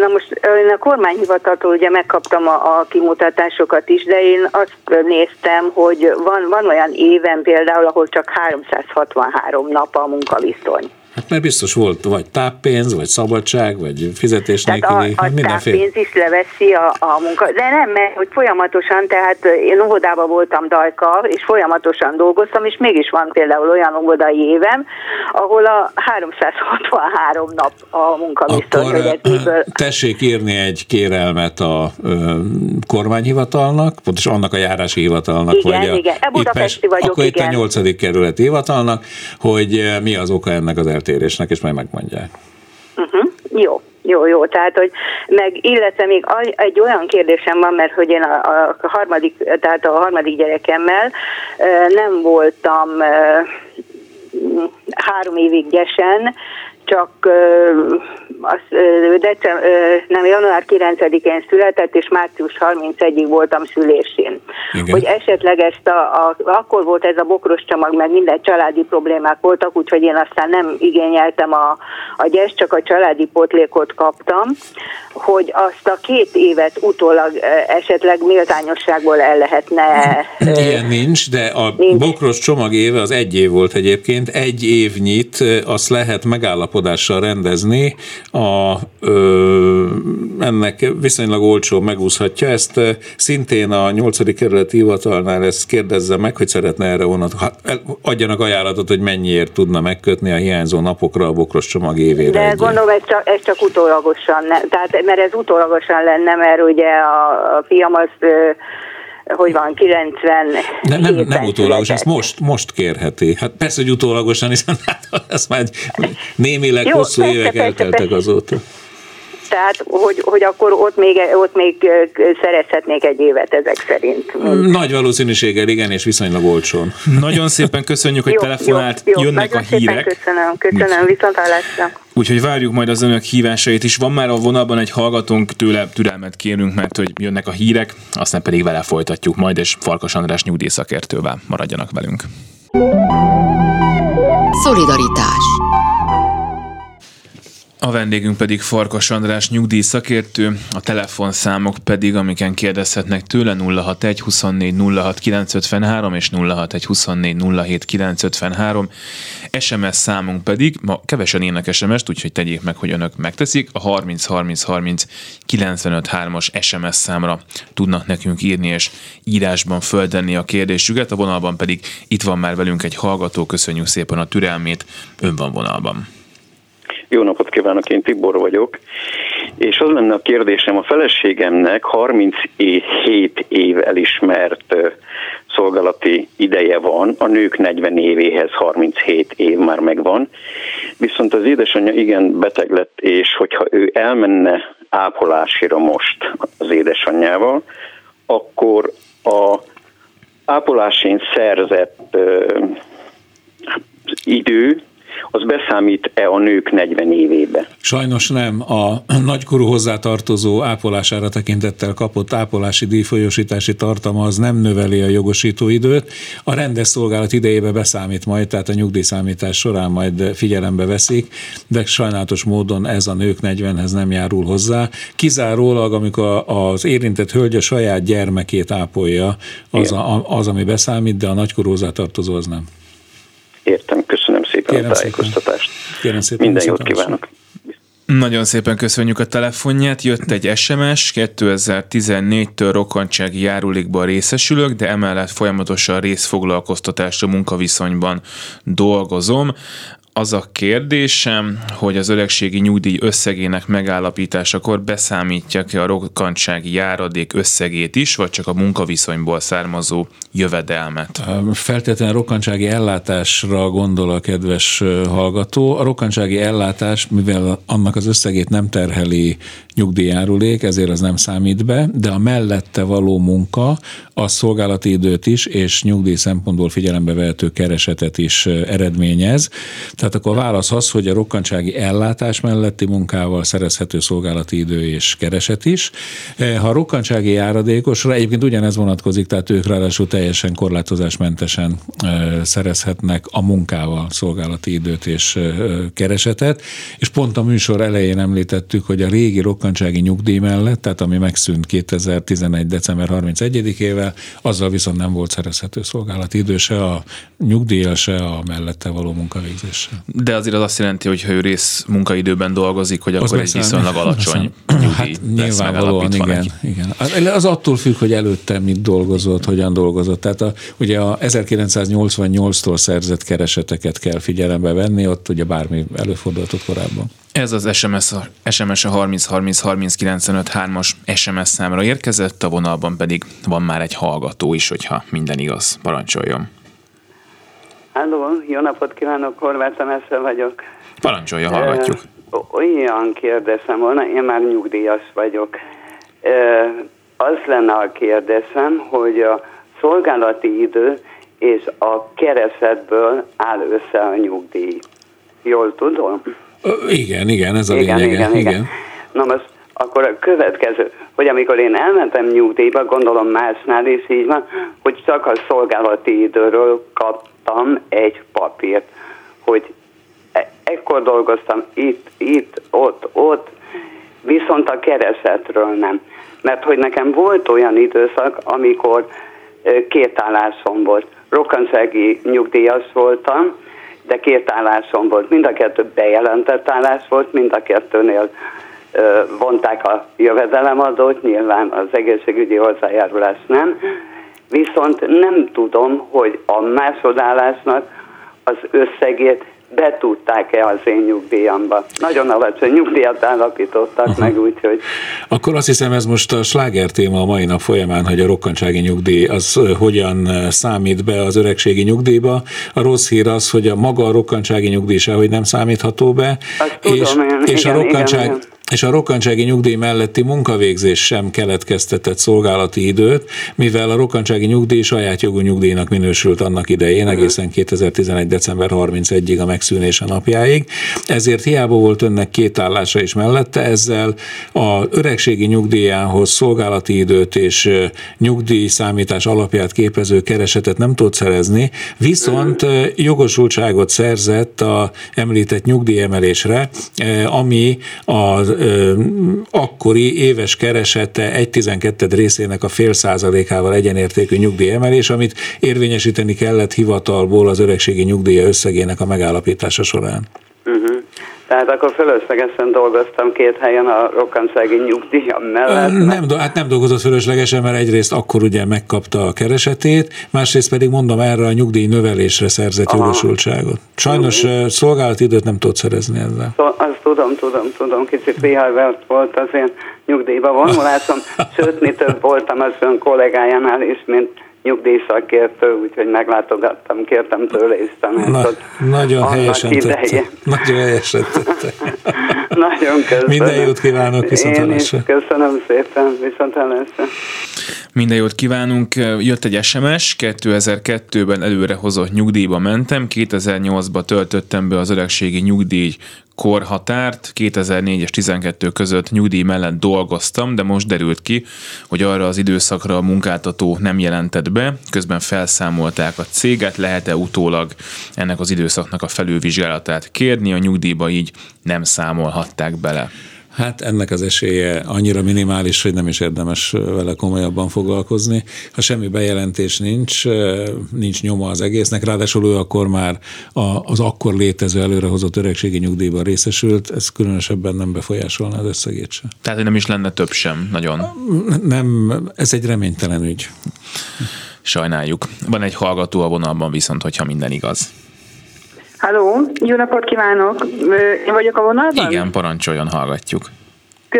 Speaker 6: Na most én a kormányhivataltól ugye megkaptam a, a kimutatásokat is, de én azt néztem, hogy van, van olyan éven például, ahol csak 363 nap a munkaviszony.
Speaker 4: Hát mert biztos volt vagy táppénz, vagy szabadság, vagy fizetés nélküli,
Speaker 6: a, a táppénz is leveszi a, a munka, de nem, mert hogy folyamatosan, tehát én óvodában voltam dajka, és folyamatosan dolgoztam, és mégis van például olyan óvodai évem, ahol a 363 nap a munka
Speaker 4: hogy ez miből... tessék írni egy kérelmet a ö, kormányhivatalnak, pontosan annak a járási hivatalnak,
Speaker 6: igen,
Speaker 4: vagy a,
Speaker 6: igen. E Budapesti vagyok,
Speaker 4: akkor igen. itt a 8. kerületi hivatalnak, hogy mi az oka ennek az eltérésnek, és majd megmondják.
Speaker 6: Uh-huh. Jó, jó, jó. Tehát, hogy meg, illetve még egy olyan kérdésem van, mert hogy én a, a harmadik, tehát a harmadik gyerekemmel nem voltam három évig gyesen, csak az, decem, nem, január 9-én született, és március 31-ig voltam szülésén. Igen. Hogy esetleg ezt a, a, akkor volt ez a bokros csomag, meg minden családi problémák voltak, úgyhogy én aztán nem igényeltem a, a gyes, csak a családi potlékot kaptam, hogy azt a két évet utólag esetleg méltányosságból el lehetne...
Speaker 4: Ilyen nincs, de a nincs. bokros csomag éve az egy év volt egyébként, egy évnyit azt lehet megállapodással rendezni, a, ö, ennek viszonylag olcsó megúszhatja. Ezt szintén a 8. kerületi hivatalnál ezt kérdezze meg, hogy szeretne erre vonat, adjanak ajánlatot, hogy mennyiért tudna megkötni a hiányzó napokra a bokros csomag évére.
Speaker 6: De egy gondolom, ez csak, ez csak utólagosan, tehát, mert ez utólagosan lenne, mert ugye a, a fiam az hogy van, 90
Speaker 4: De nem, nem utólagos, ezt most, most kérheti. Hát persze, hogy utólagosan, hiszen hát ez már némileg Jó, hosszú persze, évek persze, elteltek persze. azóta.
Speaker 6: Tehát, hogy, hogy akkor ott még, ott még szerezhetnék egy évet ezek szerint.
Speaker 4: Nagy valószínűséggel igen, és viszonylag olcsón.
Speaker 3: Nagyon szépen köszönjük, hogy jó, telefonált, jó, jó, jönnek a hírek.
Speaker 6: Köszönöm, köszönöm, viszont hallásra.
Speaker 3: Úgyhogy várjuk majd az önök hívásait is. Van már a vonalban egy hallgatónk, tőle türelmet kérünk, mert hogy jönnek a hírek, aztán pedig vele folytatjuk majd, és Farkas András nyugdíjszakértővel maradjanak velünk.
Speaker 7: Szolidaritás
Speaker 3: a vendégünk pedig Farkas András nyugdíj szakértő, a telefonszámok pedig, amiken kérdezhetnek tőle 061 24 06 953 és 061 24 07 953. SMS számunk pedig, ma kevesen írnak SMS-t, úgyhogy tegyék meg, hogy önök megteszik, a 30 30 30 95 3-as SMS számra tudnak nekünk írni és írásban földenni a kérdésüket, a vonalban pedig itt van már velünk egy hallgató, köszönjük szépen a türelmét, ön van vonalban.
Speaker 8: Jó napot kívánok, én Tibor vagyok. És az lenne a kérdésem, a feleségemnek 37 év elismert szolgálati ideje van, a nők 40 évéhez 37 év már megvan, viszont az édesanyja igen beteg lett, és hogyha ő elmenne ápolásira most az édesanyjával, akkor a ápolásén szerzett ö, idő az beszámít-e a nők 40 évébe?
Speaker 4: Sajnos nem. A nagykorú hozzátartozó ápolására tekintettel kapott ápolási díjfolyósítási tartama az nem növeli a jogosítóidőt. A rendes szolgálat idejébe beszámít majd, tehát a nyugdíjszámítás során majd figyelembe veszik, de sajnálatos módon ez a nők 40-hez nem járul hozzá. Kizárólag, amikor az érintett hölgy a saját gyermekét ápolja, az, a, az ami beszámít, de a nagykorú hozzátartozó az nem.
Speaker 8: Értem, köszönöm Kérem a tájékoztatást. Szépen. Kérem szépen Minden jót kívánok.
Speaker 3: Nagyon szépen köszönjük a telefonját. Jött egy SMS, 2014-től rokkantsági járulékban részesülök, de emellett folyamatosan részfoglalkoztatásra munkaviszonyban dolgozom. Az a kérdésem, hogy az öregségi nyugdíj összegének megállapításakor beszámítják-e a rokkantsági járadék összegét is, vagy csak a munkaviszonyból származó jövedelmet?
Speaker 4: Feltétlenül rokkantsági ellátásra gondol a kedves hallgató. A rokkantsági ellátás, mivel annak az összegét nem terheli nyugdíjárulék, ezért az nem számít be, de a mellette való munka a szolgálati időt is és nyugdíj szempontból figyelembe vehető keresetet is eredményez. Tehát akkor a válasz az, hogy a rokkantsági ellátás melletti munkával szerezhető szolgálati idő és kereset is. Ha a rokkantsági járadékosra egyébként ugyanez vonatkozik, tehát ők ráadásul teljesen korlátozásmentesen szerezhetnek a munkával szolgálati időt és keresetet, és pont a műsor elején említettük, hogy a régi rokkantsági nyugdíj mellett, tehát ami megszűnt 2011. december 31-ével, azzal viszont nem volt szerezhető szolgálati idő se a nyugdíjjal, se a mellette való munkavégzéssel.
Speaker 3: De azért az azt jelenti, hogy ha ő rész munkaidőben dolgozik, hogy akkor egy viszonylag alacsony nyugdíj hát,
Speaker 4: nyilvánvalóan, igen, igen. Az attól függ, hogy előtte mit dolgozott, hogyan dolgozott. Tehát a, ugye a 1988-tól szerzett kereseteket kell figyelembe venni, ott ugye bármi előfordulhatott korábban.
Speaker 3: Ez az SMS a, SMS a 30 30 30 95 3-as SMS számra érkezett, a vonalban pedig van már egy hallgató is, hogyha minden igaz. Parancsoljon!
Speaker 7: Halló, jó napot kívánok, Horváth Emeszel vagyok.
Speaker 3: Parancsolja, hallgatjuk.
Speaker 7: Olyan kérdezem volna, én már nyugdíjas vagyok. Az lenne a kérdésem, hogy a szolgálati idő és a keresetből áll össze a nyugdíj. Jól tudom?
Speaker 4: Igen, igen, ez a igen, lényege. Igen, igen. igen.
Speaker 7: Na most akkor a következő, hogy amikor én elmentem nyugdíjba, gondolom másnál is így van, hogy csak a szolgálati időről kaptam egy papírt, hogy e- ekkor dolgoztam itt, itt, ott, ott, viszont a keresetről nem. Mert hogy nekem volt olyan időszak, amikor két állásom volt. Rokkantsági nyugdíjas voltam, de két állásom volt. Mind a kettő bejelentett állás volt, mind a kettőnél vonták a jövedelemadót, nyilván az egészségügyi hozzájárulás nem, viszont nem tudom, hogy a másodállásnak az összegét betudták-e az én nyugdíjamba. Nagyon alacsony nyugdíjat állapítottak uh-huh. meg, úgyhogy...
Speaker 4: Akkor azt hiszem ez most a sláger téma a mai nap folyamán, hogy a rokkantsági nyugdíj az hogyan számít be az öregségi nyugdíjba. A rossz hír az, hogy a maga a rokkantsági nyugdíj sehogy nem számítható be.
Speaker 7: Azt és, tudom, én,
Speaker 4: és
Speaker 7: igen,
Speaker 4: a rokkantság, igen, igen és a rokkantsági nyugdíj melletti munkavégzés sem keletkeztetett szolgálati időt, mivel a rokkantsági nyugdíj saját jogú nyugdíjnak minősült annak idején, egészen 2011. december 31-ig a megszűnése napjáig. Ezért hiába volt önnek két állása is mellette, ezzel a öregségi nyugdíjához szolgálati időt és nyugdíj számítás alapját képező keresetet nem tud szerezni, viszont jogosultságot szerzett a említett nyugdíjemelésre, ami az akkori éves keresete 1,12 részének a fél százalékával egyenértékű nyugdíjemelés, amit érvényesíteni kellett hivatalból az öregségi nyugdíja összegének a megállapítása során.
Speaker 7: Uh-huh. Tehát akkor fölöslegesen dolgoztam két helyen a rokkantsági nyugdíjam mellett.
Speaker 4: Nem, hát nem dolgozott fölöslegesen, mert egyrészt akkor ugye megkapta a keresetét, másrészt pedig mondom erre a nyugdíj növelésre szerzett Aha. jogosultságot. Sajnos uh-huh. szolgálati időt nem tudott szerezni ezzel.
Speaker 7: Szó, azt tudom, tudom, tudom, kicsit vihajvert volt az én nyugdíjba vonulásom, sőt, mi több voltam az ön kollégájánál is, mint nyugdíjszakértő, úgyhogy meglátogattam, kértem tőle is tanácsot.
Speaker 4: Na, nagyon helyesen tette. Nagyon helyesen tette.
Speaker 7: nagyon köszönöm.
Speaker 4: Minden jót kívánok, viszont Én is
Speaker 7: köszönöm szépen, viszont
Speaker 3: Minden jót kívánunk. Jött egy SMS, 2002-ben előre hozott nyugdíjba mentem, 2008-ba töltöttem be az öregségi nyugdíj korhatárt. 2004 és 12 között nyugdíj mellett dolgoztam, de most derült ki, hogy arra az időszakra a munkáltató nem jelentett be, közben felszámolták a céget, lehet-e utólag ennek az időszaknak a felülvizsgálatát kérni, a nyugdíjba így nem számolhatták bele.
Speaker 4: Hát ennek az esélye annyira minimális, hogy nem is érdemes vele komolyabban foglalkozni. Ha semmi bejelentés nincs, nincs nyoma az egésznek, ráadásul ő akkor már az akkor létező előrehozott öregségi nyugdíjban részesült, ez különösebben nem befolyásolna az összegét sem.
Speaker 3: Tehát, hogy nem is lenne több sem, nagyon.
Speaker 4: Nem, ez egy reménytelen ügy.
Speaker 3: Sajnáljuk. Van egy hallgató a vonalban viszont, hogyha minden igaz.
Speaker 9: Halló, jó napot kívánok! Én vagyok a vonalban?
Speaker 3: Igen, parancsoljon, hallgatjuk.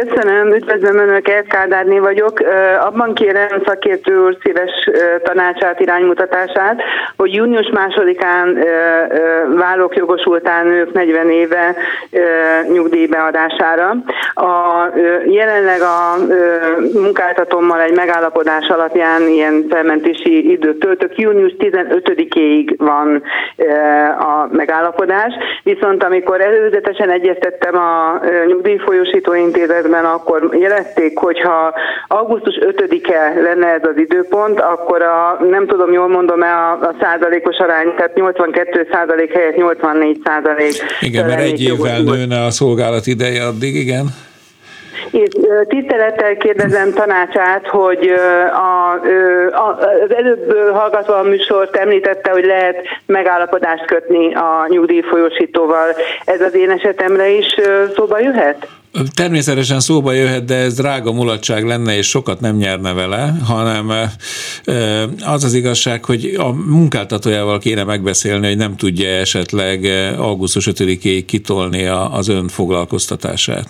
Speaker 9: Köszönöm, üdvözlöm Önöket, Kádárné vagyok. Abban kérem szakértő úr szíves tanácsát, iránymutatását, hogy június másodikán válok jogosultán nők 40 éve nyugdíjbeadására. A, jelenleg a munkáltatómmal egy megállapodás alapján ilyen felmentési időt töltök. Június 15-ig van a megállapodás, viszont amikor előzetesen egyeztettem a nyugdíjfolyósító esetben akkor jelenték, hogyha augusztus 5-e lenne ez az időpont, akkor a, nem tudom, jól mondom-e a, a százalékos arány, tehát 82 százalék helyett 84 százalék.
Speaker 4: Igen, mert egy évvel nőne a szolgálat ideje addig, igen.
Speaker 9: Én tisztelettel kérdezem tanácsát, hogy a, a, az előbb hallgatva a műsort említette, hogy lehet megállapodást kötni a nyugdíjfolyósítóval. Ez az én esetemre is szóba jöhet?
Speaker 4: Természetesen szóba jöhet, de ez drága mulatság lenne, és sokat nem nyerne vele, hanem az az igazság, hogy a munkáltatójával kéne megbeszélni, hogy nem tudja esetleg augusztus 5-ig kitolni az ön foglalkoztatását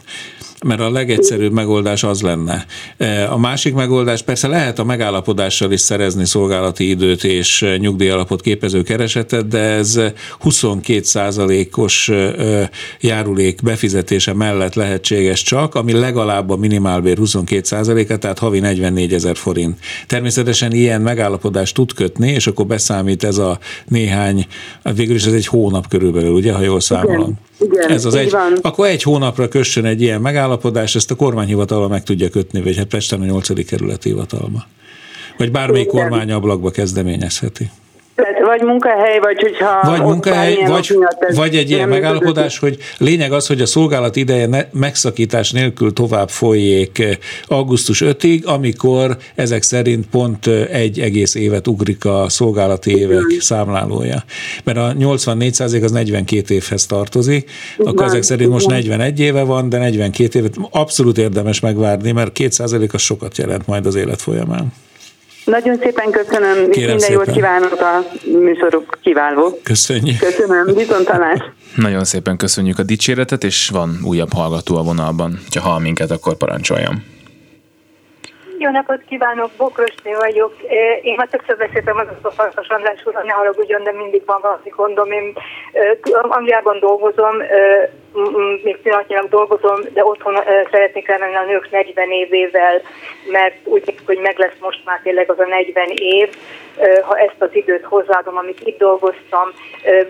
Speaker 4: mert a legegyszerűbb megoldás az lenne. E, a másik megoldás persze lehet a megállapodással is szerezni szolgálati időt és nyugdíjalapot képező keresetet, de ez 22% os e, járulék befizetése mellett lehetséges csak, ami legalább a minimálbér 22% a tehát havi 44 ezer forint. Természetesen ilyen megállapodást tud kötni, és akkor beszámít ez a néhány, végül is ez egy hónap körülbelül, ugye, ha jól számolom.
Speaker 9: Igen,
Speaker 4: ez az egy, van. Akkor egy hónapra kössön egy ilyen megállapodás, ezt a kormányhivatalba meg tudja kötni, vagy hát Pesten a 8. kerületi hivatalba. Vagy bármelyik kormányablakba kezdeményezheti.
Speaker 9: Tehát vagy munkahely, vagy hogyha...
Speaker 4: Vagy munkahely, vagy, vagy egy ilyen megállapodás, hogy lényeg az, hogy a szolgálat ideje ne, megszakítás nélkül tovább folyék eh, augusztus 5-ig, amikor ezek szerint pont eh, egy egész évet ugrik a szolgálati évek Igen. számlálója. Mert a 84 az 42 évhez tartozik, Igen. akkor ezek szerint most 41 éve van, de 42 évet abszolút érdemes megvárni, mert 2 az sokat jelent majd az élet folyamán.
Speaker 9: Nagyon szépen köszönöm, Kérem minden szépen. jót kívánok a műsoruk kiváló.
Speaker 4: Köszönjük.
Speaker 9: Köszönöm, viszontalás.
Speaker 3: Nagyon szépen köszönjük a dicséretet, és van újabb hallgató a vonalban. Ha hall minket, akkor parancsoljam.
Speaker 10: Jó napot kívánok, Bokrosné vagyok. Én már többször beszéltem az a Farkas András úr, ne haragudjon, de mindig van valami gondom. Én Angliában dolgozom, még pillanatnyilag dolgozom, de otthon szeretnék elmenni a nők 40 évével, mert úgy hogy meg lesz most már tényleg az a 40 év, ha ezt az időt hozzáadom, amit itt dolgoztam.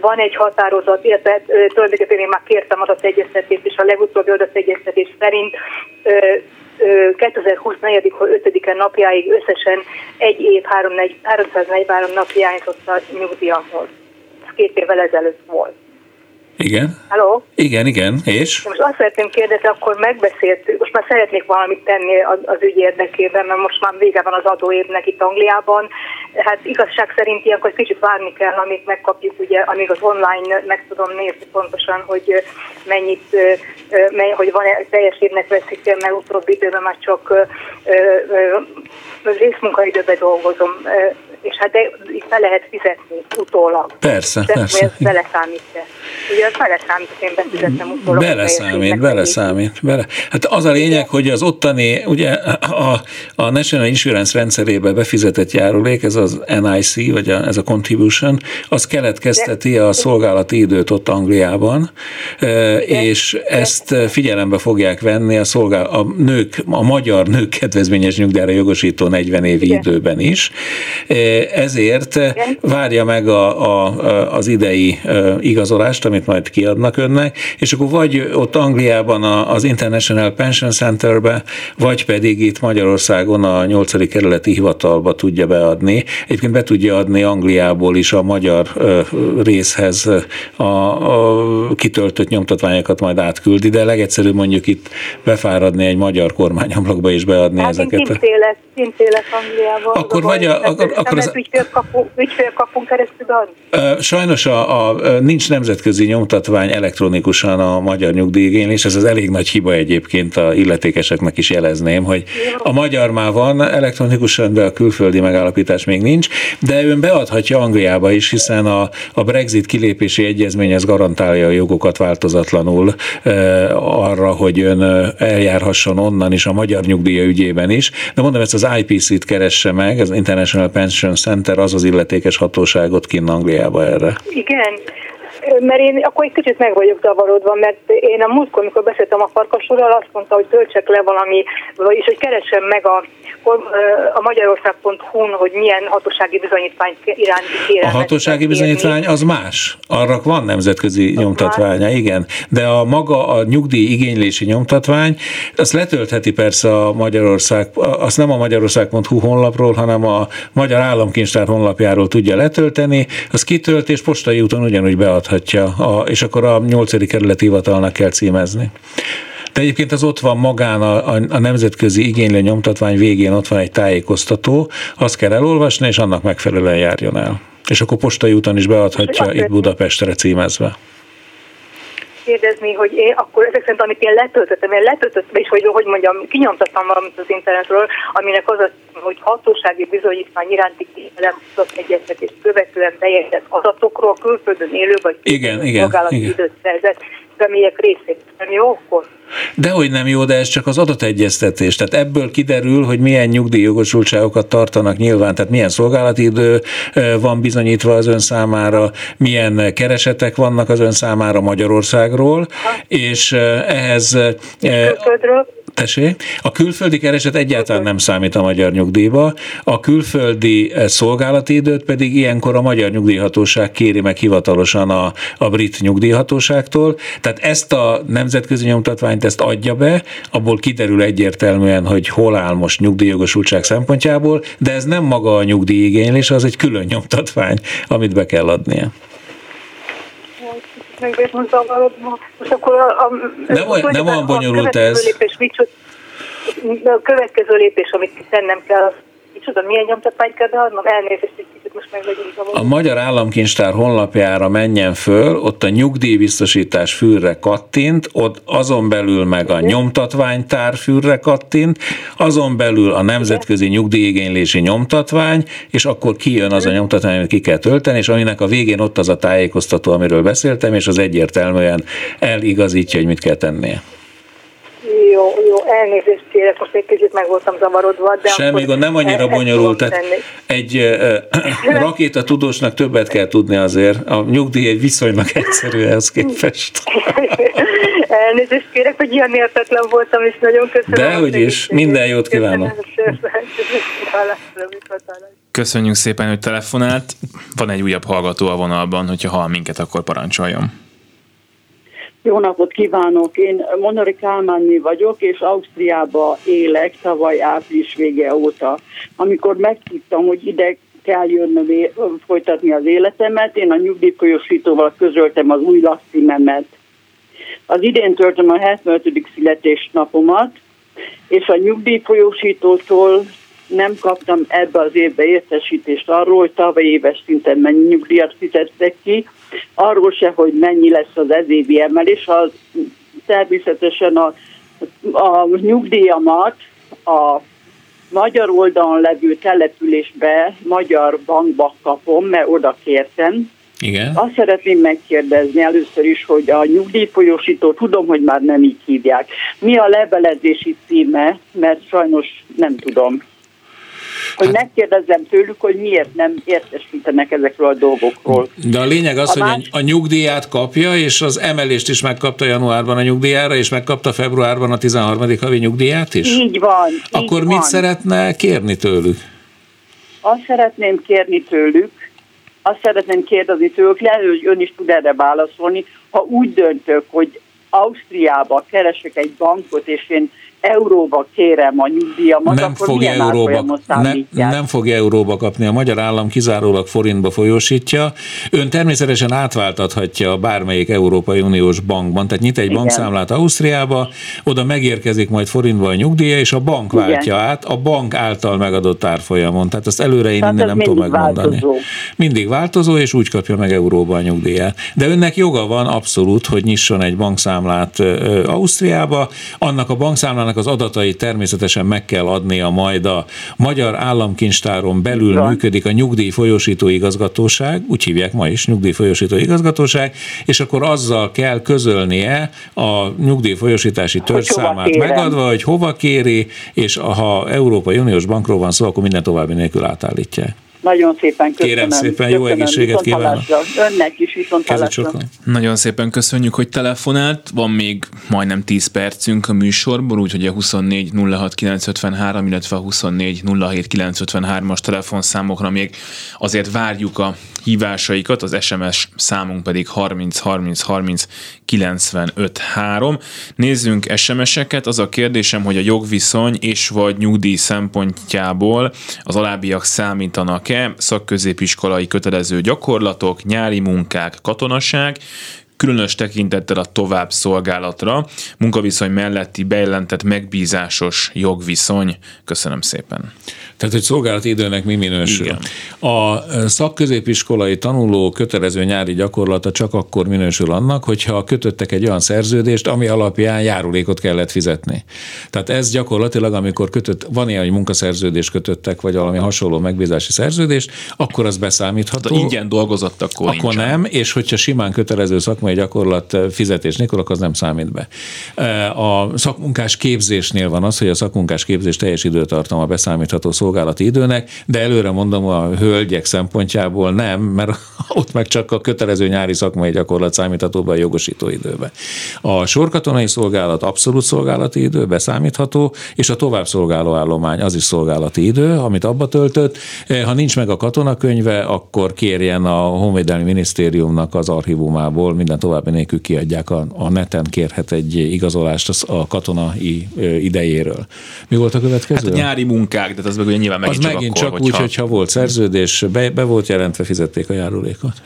Speaker 10: Van egy határozat, illetve tulajdonképpen én már kértem adategyeztetést, és a legutóbbi adategyeztetés szerint 2024. 5 napjáig összesen egy év 343 nap hiányzott a nyugdíjamhoz. Ez két évvel ezelőtt volt.
Speaker 4: Igen.
Speaker 10: Halló?
Speaker 4: Igen, igen, és?
Speaker 10: Most azt szeretném kérdezni, akkor megbeszéltük, most már szeretnék valamit tenni az, az ügy érdekében, mert most már vége van az adóévnek itt Angliában. Hát igazság szerint ilyenkor kicsit várni kell, amit megkapjuk, ugye, amíg az online meg tudom nézni pontosan, hogy mennyit, mely, hogy van teljes évnek veszik meg utóbbi időben már csak részmunkaidőben dolgozom és hát de itt be lehet fizetni utólag.
Speaker 4: Persze, de persze.
Speaker 10: Ez beleszámít-e? Ugye az beleszámít, én befizettem utólag.
Speaker 4: Beleszámít, beleszámít. Bele. Hát az a lényeg, hogy az ottani, ugye a, a National Insurance rendszerébe befizetett járulék, ez az NIC, vagy a, ez a contribution, az keletkezteti a szolgálati időt ott Angliában, és ezt figyelembe fogják venni a, szolgál, a nők, a magyar nők kedvezményes nyugdíjra jogosító 40 évi Igen. időben is ezért várja meg a, a, az idei igazolást, amit majd kiadnak önnek, és akkor vagy ott Angliában az International Pension Centerbe, vagy pedig itt Magyarországon a 8. kerületi hivatalba tudja beadni. Egyébként be tudja adni Angliából is a magyar részhez a, a kitöltött nyomtatványokat majd átküldi, de legegyszerűbb mondjuk itt befáradni egy magyar kormányablakba és beadni hát ezeket.
Speaker 10: Én kint élek, Angliában.
Speaker 4: Akkor, vagy a, akkor, akkor
Speaker 10: az... ügyfélkapunk, ügyfélkapunk keresztül adni?
Speaker 4: Sajnos a, a, nincs nemzetközi nyomtatvány elektronikusan a magyar nyugdíjigénylés, ez az elég nagy hiba egyébként a illetékeseknek is jelezném, hogy a magyar már van elektronikusan, de a külföldi megállapítás még nincs, de ön beadhatja Angliába is, hiszen a, a Brexit kilépési egyezmény ez garantálja a jogokat változatlanul e, arra, hogy ön eljárhasson onnan is a magyar nyugdíja ügyében is. De mondom, ezt az IPC-t keresse meg, az International Pension Center, az az illetékes hatóságot kinn Angliába erre.
Speaker 10: Igen, mert én akkor egy kicsit meg vagyok zavarodva, mert én a múltkor, amikor beszéltem a farkasúrral, azt mondta, hogy töltsek le valami, vagyis hogy keresem meg a, a magyarország.hu-n, hogy milyen hatósági bizonyítvány iránti
Speaker 4: kérem. A hatósági bizonyítvány az más. Arra van nemzetközi az nyomtatványa, más. igen. De a maga a nyugdíj igénylési nyomtatvány, azt letöltheti persze a Magyarország, azt nem a magyarország.hu honlapról, hanem a Magyar Államkincstár honlapjáról tudja letölteni, az kitölt és postai úton ugyanúgy beadhatja, a, és akkor a 8. kerületi hivatalnak kell címezni. De egyébként az ott van magán a, a, a nemzetközi igénylő nyomtatvány végén ott van egy tájékoztató, azt kell elolvasni, és annak megfelelően járjon el. És akkor postai úton is beadhatja itt Budapestre címezve
Speaker 10: kérdezni, hogy én akkor ezek szerint, amit én letöltöttem, én letöltöttem, és hogy, hogy mondjam, kinyomtattam valamit az internetről, aminek az, az hogy hatósági bizonyítvány iránti kérelem egyeztetés követően bejegyzett adatokról külföldön élő vagy
Speaker 4: igen, igen, igen.
Speaker 10: időt szerzett személyek részét. Nem jó akkor?
Speaker 4: Dehogy nem jó, de ez csak az adategyeztetés. Tehát ebből kiderül, hogy milyen nyugdíjjogosultságokat tartanak nyilván, tehát milyen szolgálati idő van bizonyítva az ön számára, milyen keresetek vannak az ön számára Magyarországról, ha. és ehhez...
Speaker 10: Külföldről?
Speaker 4: Tessék? A külföldi kereset egyáltalán nem számít a magyar nyugdíjba, a külföldi eh, szolgálati időt pedig ilyenkor a magyar nyugdíjhatóság kéri meg hivatalosan a, a brit nyugdíjhatóságtól. Tehát ezt a nemzetközi nyomtatványt ezt adja be, abból kiderül egyértelműen, hogy hol áll most nyugdíjjogosultság szempontjából, de ez nem maga a nyugdíjigénylés, az egy külön nyomtatvány, amit be kell adnia
Speaker 10: meg Most akkor a, a,
Speaker 4: nem, olyan, nem olyan bonyolult ez.
Speaker 10: Lépés, micsoda, a következő lépés, amit tennem kell, micsoda, milyen nyomtatványt kell beadnom? Elnézést, egy kicsit most meg
Speaker 4: A Magyar Államkincstár honlapjára menjen föl, ott a nyugdíjbiztosítás fűrre kattint, ott azon belül meg a nyomtatványtár fűrre kattint, azon belül a nemzetközi nyugdíjigénylési nyomtatvány, és akkor kijön az a nyomtatvány, amit ki kell tölteni, és aminek a végén ott az a tájékoztató, amiről beszéltem, és az egyértelműen eligazítja, hogy mit kell tennie.
Speaker 10: Jó, jó, elnézést kérek, most egy kicsit meg voltam zavarodva. De
Speaker 4: Semmi gond, nem annyira bonyolult. Tehát egy uh, rakéta tudósnak többet kell tudni azért. A nyugdíj egy viszonylag egyszerű ehhez képest.
Speaker 10: elnézést kérek, hogy ilyen értetlen voltam, és nagyon köszönöm.
Speaker 4: Dehogy is, minden jót kívánok.
Speaker 3: Köszönjük szépen, hogy telefonált. Van egy újabb hallgató a vonalban, hogyha hall minket, akkor parancsoljon.
Speaker 11: Jó napot kívánok! Én Monori Kálmányi vagyok, és Ausztriába élek tavaly április vége óta. Amikor megtudtam, hogy ide kell jönnöm folytatni az életemet, én a nyugdíjfolyosítóval közöltem az új lakcímemet. Az idén töltöm a 75. születésnapomat, és a nyugdíjfolyósítótól nem kaptam ebbe az évbe értesítést arról, hogy tavaly éves szinten mennyi nyugdíjat fizettek ki, arról se, hogy mennyi lesz az ezévi emelés, az természetesen a, a nyugdíjamat a magyar oldalon levő településbe, magyar bankba kapom, mert oda kértem.
Speaker 4: Igen.
Speaker 11: Azt szeretném megkérdezni először is, hogy a nyugdíjfolyósító, tudom, hogy már nem így hívják. Mi a levelezési címe, mert sajnos nem tudom hogy hát, megkérdezzem tőlük, hogy miért nem értesítenek ezekről a dolgokról.
Speaker 4: De a lényeg az, a hogy más... a nyugdíját kapja, és az emelést is megkapta januárban a nyugdíjára, és megkapta februárban a 13. havi nyugdíját is?
Speaker 11: Így van.
Speaker 4: Akkor
Speaker 11: így
Speaker 4: mit
Speaker 11: van.
Speaker 4: szeretne kérni tőlük?
Speaker 11: Azt szeretném kérni tőlük, azt szeretném kérdezni tőlük, lehet, hogy ön is tud erre válaszolni, ha úgy döntök, hogy Ausztriába keresek egy bankot, és én euróba kérem a nyugdíjamat,
Speaker 4: nem
Speaker 11: akkor
Speaker 4: fogja
Speaker 11: milyen
Speaker 4: euróba, nem, nem fogja euróba kapni. A magyar állam kizárólag forintba folyósítja. Ön természetesen átváltathatja bármelyik Európai Uniós bankban, tehát nyit egy Igen. bankszámlát Ausztriába, oda megérkezik majd forintba a nyugdíja, és a bank Igen. váltja át a bank által megadott árfolyamon. Tehát azt előre én innen nem tudom megmondani. Változó. Mindig változó, és úgy kapja meg euróba a nyugdíját. De önnek joga van abszolút, hogy nyisson egy bankszámlát Ausztriába, annak a bankszámlának az adatait természetesen meg kell adnia majd a Magyar Államkincstáron belül Van. működik a Nyugdíj Folyosító Igazgatóság, úgy hívják ma is Nyugdíj Folyosító Igazgatóság, és akkor azzal kell közölnie a nyugdíj folyosítási törzsszámát megadva, hogy hova kéri, és ha Európai Uniós bankról van szó, akkor minden további nélkül átállítják.
Speaker 11: Nagyon szépen köszönöm.
Speaker 4: Kérem szépen, jó köszönöm. egészséget kívánok.
Speaker 11: Önnek is viszont
Speaker 3: Nagyon szépen köszönjük, hogy telefonált. Van még majdnem 10 percünk a műsorból, úgyhogy a 24 06 953, illetve a 24 07 953-as telefonszámokra még azért várjuk a hívásaikat, az SMS számunk pedig 30 30 30 95 3. Nézzünk SMS-eket. Az a kérdésem, hogy a jogviszony és vagy nyugdíj szempontjából az alábbiak számítanak-e szakközépiskolai kötelező gyakorlatok, nyári munkák, katonaság, különös tekintettel a tovább szolgálatra, munkaviszony melletti bejelentett megbízásos jogviszony. Köszönöm szépen.
Speaker 4: Tehát, hogy szolgálati időnek mi minősül. Igen. A szakközépiskolai tanuló kötelező nyári gyakorlata csak akkor minősül annak, hogyha kötöttek egy olyan szerződést, ami alapján járulékot kellett fizetni. Tehát ez gyakorlatilag, amikor kötött, van ilyen, hogy munkaszerződést kötöttek, vagy valami hasonló megbízási szerződést, akkor az beszámítható.
Speaker 3: Tehát ingyen dolgozott, akkor
Speaker 4: Akkor nincsen. nem, és hogyha simán kötelező szakmai gyakorlat fizetés nélkül, akkor az nem számít be. A szakmunkás képzésnél van az, hogy a szakmunkás képzés teljes időtartama beszámítható szolgálati időnek, de előre mondom a hölgyek szempontjából nem, mert ott meg csak a kötelező nyári szakmai gyakorlat számítható be a jogosító időbe. A sorkatonai szolgálat abszolút szolgálati idő, beszámítható, és a tovább szolgáló állomány az is szolgálati idő, amit abba töltött. Ha nincs meg a katonakönyve, akkor kérjen a Honvédelmi Minisztériumnak az archívumából, minden további nélkül kiadják a, a neten, kérhet egy igazolást a katonai idejéről. Mi volt a következő?
Speaker 3: Hát a nyári munkák, de az meg ugye nyilván megint
Speaker 4: az csak megint akkor, csak hogyha... úgy, hogyha volt szerződés, be, be volt jelentve, fizették a járulékot.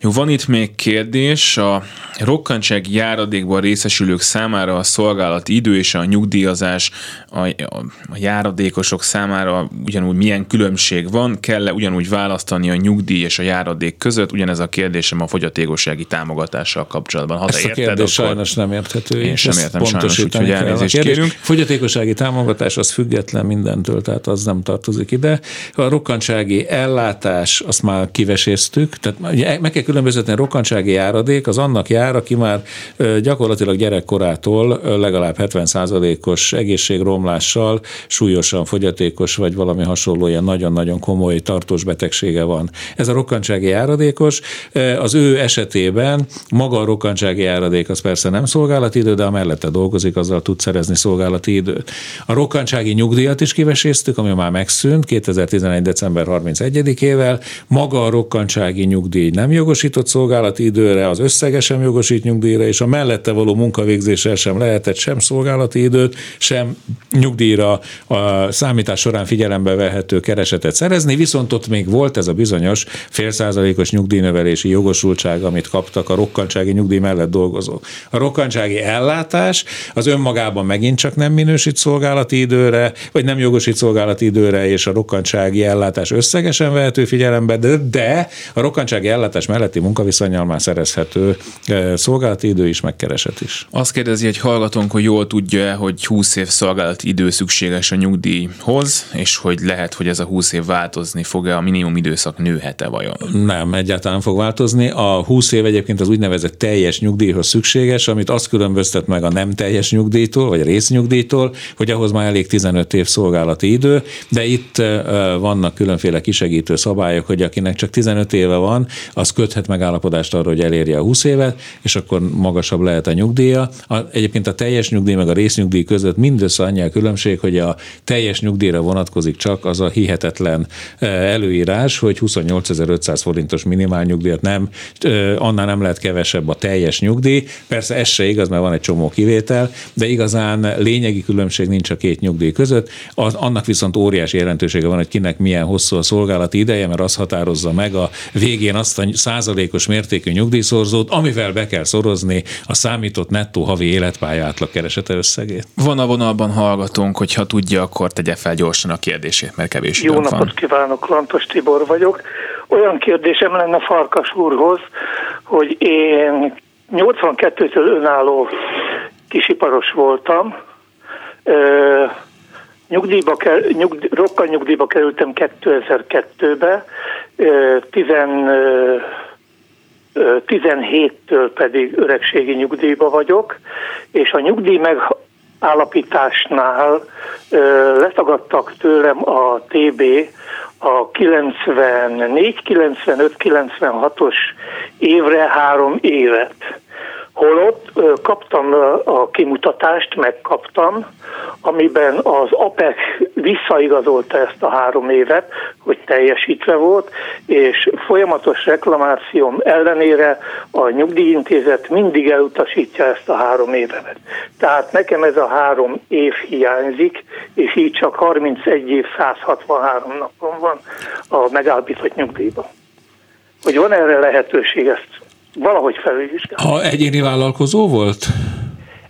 Speaker 3: Jó, van itt még kérdés. A rokkantság járadékban részesülők számára a szolgálati idő és a nyugdíjazás a, a, a járadékosok számára ugyanúgy milyen különbség van? Kell-e ugyanúgy választani a nyugdíj és a járadék között? Ugyanez a kérdésem a fogyatékossági támogatással kapcsolatban.
Speaker 4: Ha te a kérdés érted, sajnos nem érthető.
Speaker 3: Én sem értem sajnos, úgyhogy elnézést kérünk.
Speaker 4: Fogyatékossági támogatás az független mindentől, tehát az nem tartozik ide. A rokkantsági ellátás, azt már kiveséztük, tehát meg kell különböztetni a rokkantsági járadék, az annak jár, aki már gyakorlatilag gyerekkorától legalább 70%-os egészségromlással súlyosan fogyatékos, vagy valami hasonló ilyen nagyon-nagyon komoly tartós betegsége van. Ez a rokkantsági járadékos, az ő esetében maga a rokkantsági járadék az persze nem szolgálati idő, de a mellette dolgozik, azzal tud szerezni szolgálati időt. A rokkantsági nyugdíjat is kiveséztük, ami már megszűnt 2011. december 31-ével. Maga a rokkantsági nyugdíj nem jogosított szolgálati időre, az összege sem jogosít nyugdíjra, és a mellette való munkavégzéssel sem lehetett sem szolgálati időt, sem nyugdíjra a számítás során figyelembe vehető keresetet szerezni, viszont ott még volt ez a bizonyos félszázalékos nyugdíjnövelési jogosultság, amit kaptak a rokkantsági nyugdíj mellett dolgozók. A rokkantsági ellátás az önmagában megint csak nem minősít szolgálati időre, vagy nem jogosít szolgálati időre, és a rokkantsági ellátás összegesen vehető figyelembe, de, de a rokkantsági ellátás melletti munkaviszonyal már szerezhető eh, szolgálati idő is, megkeresett is.
Speaker 3: Azt kérdezi egy hallgatónk, hogy jól tudja hogy 20 év szolgálati idő szükséges a nyugdíjhoz, és hogy lehet, hogy ez a 20 év változni fog-e, a minimum időszak nőhet-e vajon?
Speaker 4: Nem, egyáltalán fog változni. A 20 év egyébként az úgynevezett teljes nyugdíjhoz szükséges, amit azt különböztet meg a nem teljes nyugdíjtól, vagy résznyugdíjtól, hogy ahhoz már elég 15 év szolgálati idő, de itt vannak különféle kisegítő szabályok, hogy akinek csak 15 éve van, az köthet megállapodást arra, hogy elérje a 20 évet, és akkor magasabb lehet a nyugdíja. A, egyébként a teljes nyugdíj meg a résznyugdíj között mindössze annyi a különbség, hogy a teljes nyugdíjra vonatkozik csak az a hihetetlen előírás, hogy 28.500 forintos minimál nyugdíjat nem, annál nem lehet kevesebb a teljes nyugdíj. Persze ez se igaz, mert van egy csomó kivétel, de igazán lényegi különbség nincs a két nyugdíj között. Az, annak viszont óriási jelentősége van, hogy kinek milyen hosszú a szolgálati ideje, mert az határozza meg a végén azt a százalékos mértékű nyugdíjszorzót, amivel be kell szorozni a számított nettó havi életpálya átlagkeresete összegét.
Speaker 3: Van a vonalban hallgatónk, hogyha tudja, akkor tegye fel gyorsan a kérdését, mert kevés
Speaker 12: Jó napot van. kívánok, Lantos Tibor vagyok. Olyan kérdésem lenne Farkas úrhoz, hogy én 82-től önálló kisiparos voltam, nyugdíjba, nyugdíj, rokkan nyugdíjba kerültem 2002-be, 17-től pedig öregségi nyugdíjba vagyok, és a nyugdíj megállapításnál letagadtak tőlem a TB a 94, 95, 96-os évre három évet. Holott kaptam a kimutatást, megkaptam, amiben az APEC visszaigazolta ezt a három évet, hogy teljesítve volt, és folyamatos reklamációm ellenére a nyugdíjintézet mindig elutasítja ezt a három évet. Tehát nekem ez a három év hiányzik, és így csak 31 év 163 napon van a megállapított nyugdíjban. Hogy van erre lehetőség, ezt valahogy felülvizsgálni.
Speaker 4: Ha egyéni vállalkozó volt?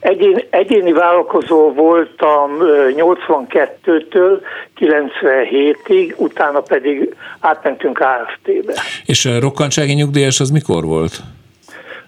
Speaker 12: Egyén, egyéni vállalkozó voltam 82-től 97-ig, utána pedig átmentünk AFT-be.
Speaker 4: És rokkantsági nyugdíjas az mikor volt?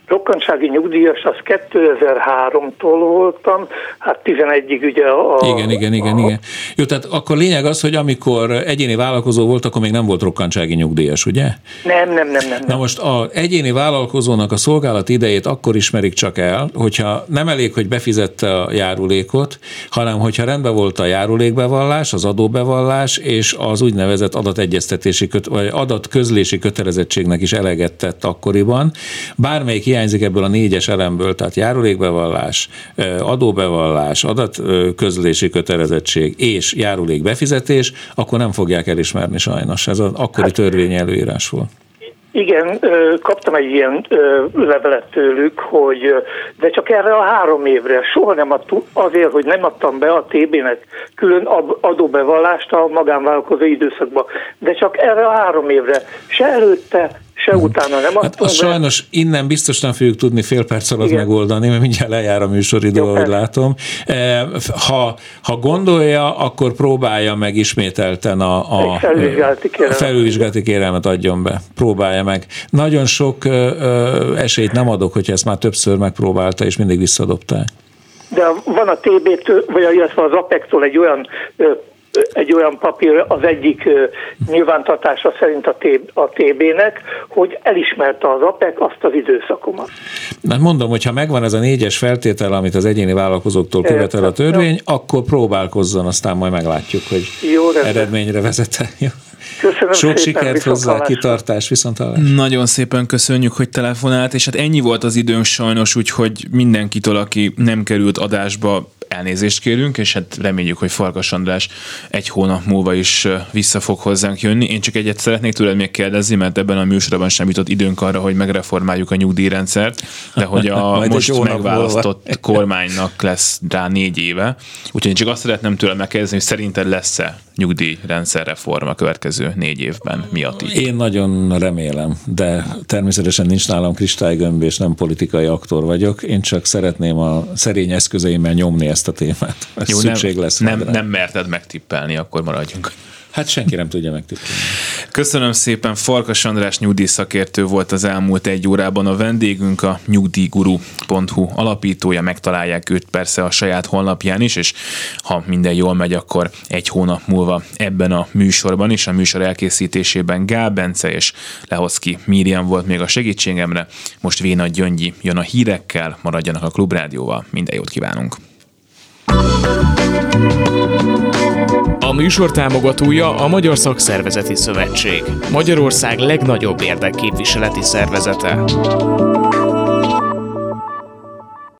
Speaker 12: Rokkantsági nyugdíjas, az 2003-tól voltam, hát 11-ig ugye a...
Speaker 4: Igen, igen, igen, a, igen. Jó, tehát akkor lényeg az, hogy amikor egyéni vállalkozó volt, akkor még nem volt rokkantsági nyugdíjas, ugye?
Speaker 12: Nem, nem, nem, nem.
Speaker 4: Na most a egyéni vállalkozónak a szolgálat idejét akkor ismerik csak el, hogyha nem elég, hogy befizette a járulékot, hanem hogyha rendben volt a járulékbevallás, az adóbevallás és az úgynevezett adategyeztetési, vagy adatközlési kötelezettségnek is eleget tett akkoriban. Bármelyik ilyen hiányzik ebből a négyes elemből, tehát járulékbevallás, adóbevallás, adatközlési kötelezettség és járulék befizetés, akkor nem fogják elismerni sajnos. Ez az akkori hát, törvény előírás volt.
Speaker 12: Igen, kaptam egy ilyen levelet tőlük, hogy de csak erre a három évre, soha nem adtuk, azért, hogy nem adtam be a TB-nek külön adóbevallást a magánvállalkozó időszakban, de csak erre a három évre, se előtte, se utána nem hát
Speaker 4: azt Sajnos innen biztos nem fogjuk tudni fél perc alatt Igen. megoldani, mert mindjárt lejár a műsoridő, Jó, ahogy látom. E, ha, ha gondolja, akkor próbálja meg ismételten a,
Speaker 12: a, felülvizsgálati,
Speaker 4: kérelmet. felülvizsgálati kérelmet adjon be. Próbálja meg. Nagyon sok esélyt nem adok, hogyha ezt már többször megpróbálta, és mindig visszadobták.
Speaker 12: De van a TB-től, vagy az APEC-től egy olyan egy olyan papír az egyik nyilvántartása szerint a, TB, a TB-nek, hogy elismerte az APEC azt az időszakomat.
Speaker 4: Hát mondom, hogy ha megvan ez a négyes feltétel, amit az egyéni vállalkozóktól követel a törvény, Jó. akkor próbálkozzon, aztán majd meglátjuk, hogy Jó, eredményre vezet
Speaker 12: Köszönöm
Speaker 4: Sok
Speaker 12: szépen,
Speaker 4: sikert hozzá, kitartás, viszontalás.
Speaker 3: Nagyon szépen köszönjük, hogy telefonált, és hát ennyi volt az időnk sajnos, úgyhogy mindenkitől, aki nem került adásba, elnézést kérünk, és hát reméljük, hogy Farkas András egy hónap múlva is vissza fog hozzánk jönni. Én csak egyet szeretnék tőled még kérdezni, mert ebben a műsorban sem jutott időnk arra, hogy megreformáljuk a nyugdíjrendszert, de hogy a most megválasztott múlva. kormánynak lesz rá négy éve. Úgyhogy én csak azt szeretném tőle megkérdezni, hogy szerinted lesz-e nyugdíjrendszerreform a következő négy évben miatt így?
Speaker 4: Én nagyon remélem, de természetesen nincs nálam kristálygömb, és nem politikai aktor vagyok. Én csak szeretném a szerény eszközeimmel nyomni ezt a témát. Ez Jó, szükség
Speaker 3: nem,
Speaker 4: lesz.
Speaker 3: Nem, nem merted megtippelni, akkor maradjunk.
Speaker 4: Hát senki nem tudja megtippelni.
Speaker 3: Köszönöm szépen, Farkas András nyugdíjszakértő volt az elmúlt egy órában a vendégünk, a nyugdíjguru.hu alapítója, megtalálják őt persze a saját honlapján is, és ha minden jól megy, akkor egy hónap múlva ebben a műsorban is, a műsor elkészítésében Gál Bence és Lehoszki Miriam volt még a segítségemre, most Véna Gyöngyi jön a hírekkel, maradjanak a Klubrádióval, minden jót kívánunk!
Speaker 2: A műsor támogatója a Magyar Szakszervezeti Szövetség, Magyarország legnagyobb érdekképviseleti szervezete.